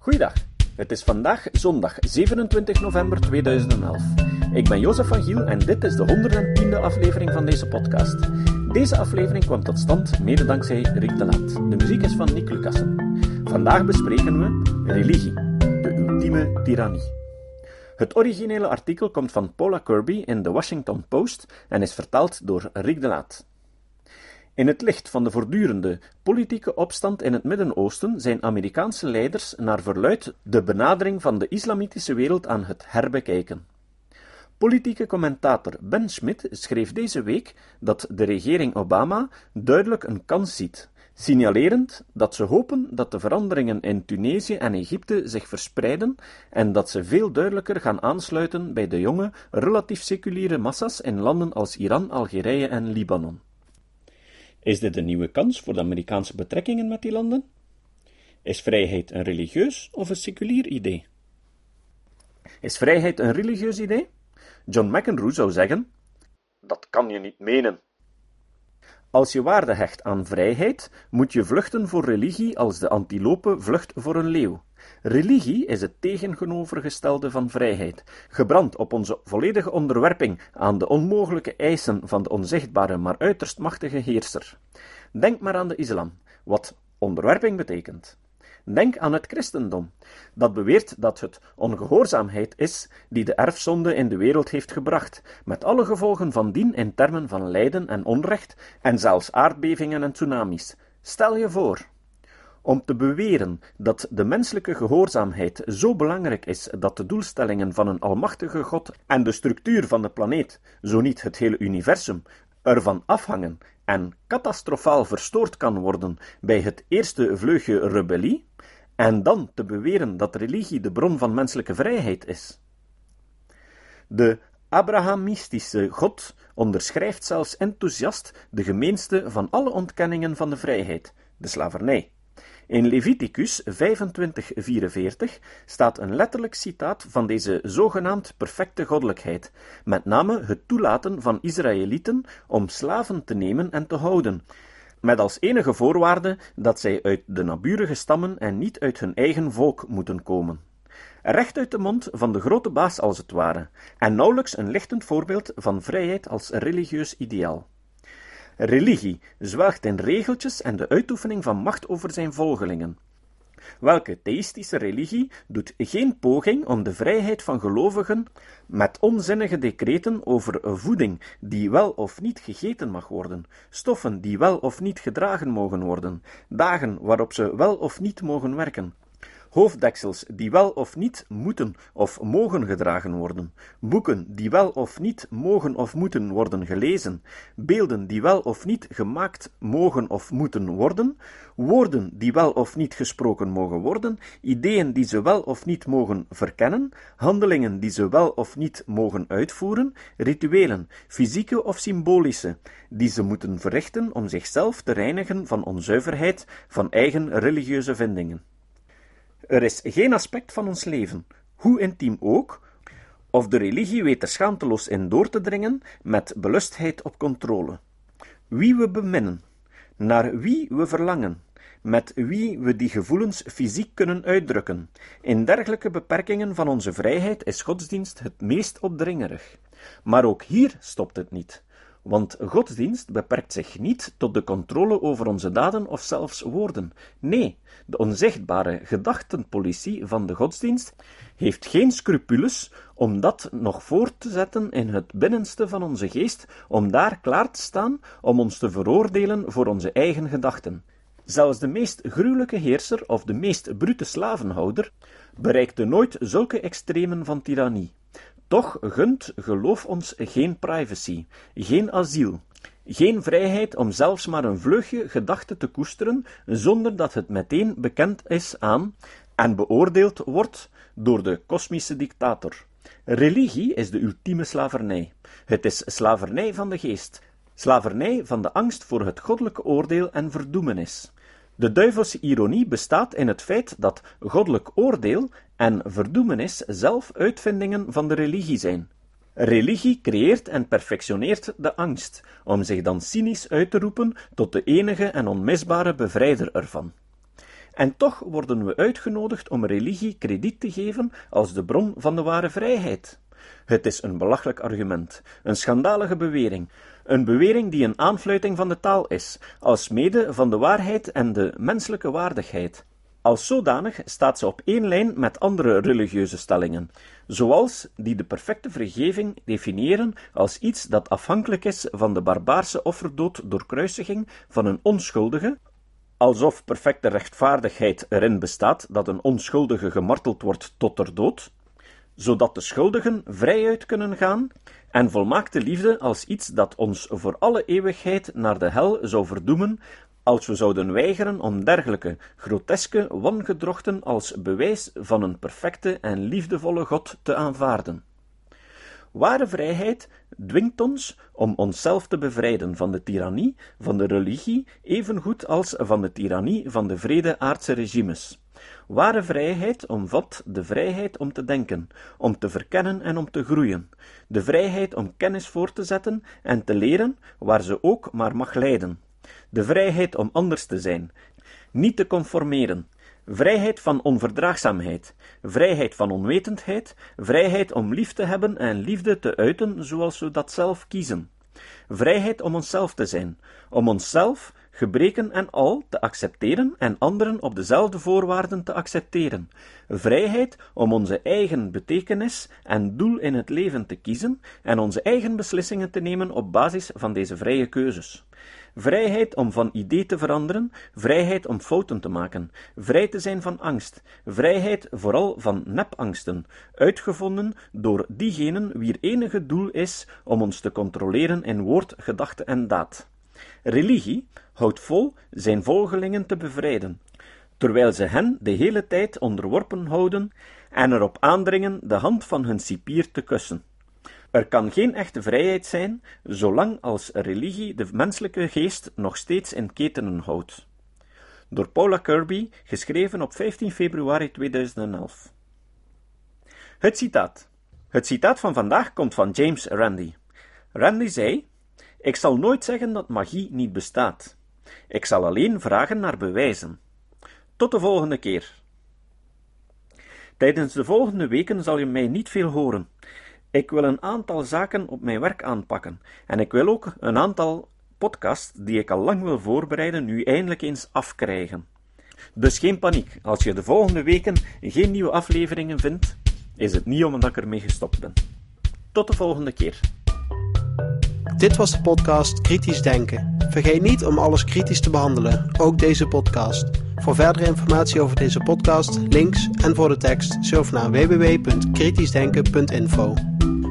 Goeiedag, het is vandaag zondag 27 november 2011. Ik ben Jozef van Giel en dit is de 110e aflevering van deze podcast. Deze aflevering kwam tot stand mede dankzij Rick de Laat. De muziek is van Nick Lucassen. Vandaag bespreken we religie, de ultieme tirannie. Het originele artikel komt van Paula Kirby in The Washington Post en is vertaald door Rick de Laat. In het licht van de voortdurende politieke opstand in het Midden-Oosten zijn Amerikaanse leiders naar verluid de benadering van de islamitische wereld aan het herbekijken. Politieke commentator Ben Schmidt schreef deze week dat de regering Obama duidelijk een kans ziet, signalerend dat ze hopen dat de veranderingen in Tunesië en Egypte zich verspreiden en dat ze veel duidelijker gaan aansluiten bij de jonge, relatief seculiere massa's in landen als Iran, Algerije en Libanon. Is dit een nieuwe kans voor de Amerikaanse betrekkingen met die landen? Is vrijheid een religieus of een seculier idee? Is vrijheid een religieus idee? John McEnroe zou zeggen: Dat kan je niet menen. Als je waarde hecht aan vrijheid, moet je vluchten voor religie als de antilope vlucht voor een leeuw. Religie is het tegenovergestelde van vrijheid, gebrand op onze volledige onderwerping aan de onmogelijke eisen van de onzichtbare maar uiterst machtige heerser. Denk maar aan de islam, wat onderwerping betekent. Denk aan het christendom, dat beweert dat het ongehoorzaamheid is die de erfzonde in de wereld heeft gebracht, met alle gevolgen van dien in termen van lijden en onrecht en zelfs aardbevingen en tsunamis. Stel je voor om te beweren dat de menselijke gehoorzaamheid zo belangrijk is dat de doelstellingen van een almachtige God en de structuur van de planeet, zo niet het hele universum, ervan afhangen en catastrofaal verstoord kan worden bij het eerste vleugje rebellie, en dan te beweren dat religie de bron van menselijke vrijheid is. De Abrahamistische God onderschrijft zelfs enthousiast de gemeenste van alle ontkenningen van de vrijheid, de slavernij. In Leviticus 25:44 staat een letterlijk citaat van deze zogenaamd perfecte goddelijkheid, met name het toelaten van Israëlieten om slaven te nemen en te houden, met als enige voorwaarde dat zij uit de naburige stammen en niet uit hun eigen volk moeten komen. Recht uit de mond van de grote baas als het ware, en nauwelijks een lichtend voorbeeld van vrijheid als religieus ideaal. Religie zwelgt in regeltjes en de uitoefening van macht over zijn volgelingen. Welke theïstische religie doet geen poging om de vrijheid van gelovigen met onzinnige decreten over voeding die wel of niet gegeten mag worden, stoffen die wel of niet gedragen mogen worden, dagen waarop ze wel of niet mogen werken, hoofddeksels die wel of niet moeten of mogen gedragen worden, boeken die wel of niet mogen of moeten worden gelezen, beelden die wel of niet gemaakt mogen of moeten worden, woorden die wel of niet gesproken mogen worden, ideeën die ze wel of niet mogen verkennen, handelingen die ze wel of niet mogen uitvoeren, rituelen, fysieke of symbolische, die ze moeten verrichten om zichzelf te reinigen van onzuiverheid van eigen religieuze vindingen. Er is geen aspect van ons leven, hoe intiem ook, of de religie weet er schaamteloos in door te dringen met belustheid op controle. Wie we beminnen, naar wie we verlangen, met wie we die gevoelens fysiek kunnen uitdrukken. In dergelijke beperkingen van onze vrijheid is godsdienst het meest opdringerig. Maar ook hier stopt het niet. Want godsdienst beperkt zich niet tot de controle over onze daden of zelfs woorden. Nee, de onzichtbare gedachtenpolitie van de godsdienst heeft geen scrupules om dat nog voort te zetten in het binnenste van onze geest, om daar klaar te staan om ons te veroordelen voor onze eigen gedachten. Zelfs de meest gruwelijke heerser of de meest brute slavenhouder bereikte nooit zulke extremen van tirannie. Toch gunt geloof ons geen privacy, geen asiel, geen vrijheid om zelfs maar een vleugje gedachte te koesteren, zonder dat het meteen bekend is aan en beoordeeld wordt door de kosmische dictator. Religie is de ultieme slavernij. Het is slavernij van de geest, slavernij van de angst voor het goddelijke oordeel en verdoemenis. De duivelse ironie bestaat in het feit dat goddelijk oordeel en verdoemenis zelf uitvindingen van de religie zijn. Religie creëert en perfectioneert de angst, om zich dan cynisch uit te roepen tot de enige en onmisbare bevrijder ervan. En toch worden we uitgenodigd om religie krediet te geven als de bron van de ware vrijheid. Het is een belachelijk argument, een schandalige bewering, een bewering die een aanfluiting van de taal is, als mede van de waarheid en de menselijke waardigheid. Als zodanig staat ze op één lijn met andere religieuze stellingen, zoals die de perfecte vergeving definiëren als iets dat afhankelijk is van de barbaarse offerdood door kruisiging van een onschuldige, alsof perfecte rechtvaardigheid erin bestaat dat een onschuldige gemarteld wordt tot ter dood, zodat de schuldigen vrijuit kunnen gaan, en volmaakte liefde als iets dat ons voor alle eeuwigheid naar de hel zou verdoemen, als we zouden weigeren om dergelijke groteske wangedrochten als bewijs van een perfecte en liefdevolle God te aanvaarden. Ware vrijheid dwingt ons om onszelf te bevrijden van de tirannie van de religie, evengoed als van de tirannie van de vrede aardse regimes. Ware vrijheid omvat de vrijheid om te denken, om te verkennen en om te groeien, de vrijheid om kennis voor te zetten en te leren waar ze ook maar mag leiden, de vrijheid om anders te zijn, niet te conformeren, vrijheid van onverdraagzaamheid, vrijheid van onwetendheid, vrijheid om lief te hebben en liefde te uiten zoals we dat zelf kiezen, vrijheid om onszelf te zijn, om onszelf, gebreken en al te accepteren en anderen op dezelfde voorwaarden te accepteren, vrijheid om onze eigen betekenis en doel in het leven te kiezen en onze eigen beslissingen te nemen op basis van deze vrije keuzes. Vrijheid om van idee te veranderen, vrijheid om fouten te maken, vrij te zijn van angst, vrijheid vooral van nepangsten, uitgevonden door diegenen wier enige doel is om ons te controleren in woord, gedachte en daad. Religie houdt vol zijn volgelingen te bevrijden, terwijl ze hen de hele tijd onderworpen houden en erop aandringen de hand van hun cipier te kussen. Er kan geen echte vrijheid zijn, zolang als religie de menselijke geest nog steeds in ketenen houdt. Door Paula Kirby, geschreven op 15 februari 2011. Het citaat. Het citaat van vandaag komt van James Randi. Randi zei: Ik zal nooit zeggen dat magie niet bestaat. Ik zal alleen vragen naar bewijzen. Tot de volgende keer. Tijdens de volgende weken zal je mij niet veel horen. Ik wil een aantal zaken op mijn werk aanpakken en ik wil ook een aantal podcasts die ik al lang wil voorbereiden nu eindelijk eens afkrijgen. Dus geen paniek, als je de volgende weken geen nieuwe afleveringen vindt, is het niet omdat ik ermee gestopt ben. Tot de volgende keer. Dit was de podcast Kritisch Denken. Vergeet niet om alles kritisch te behandelen, ook deze podcast. Voor verdere informatie over deze podcast, links en voor de tekst, surf naar www.kritischdenken.info.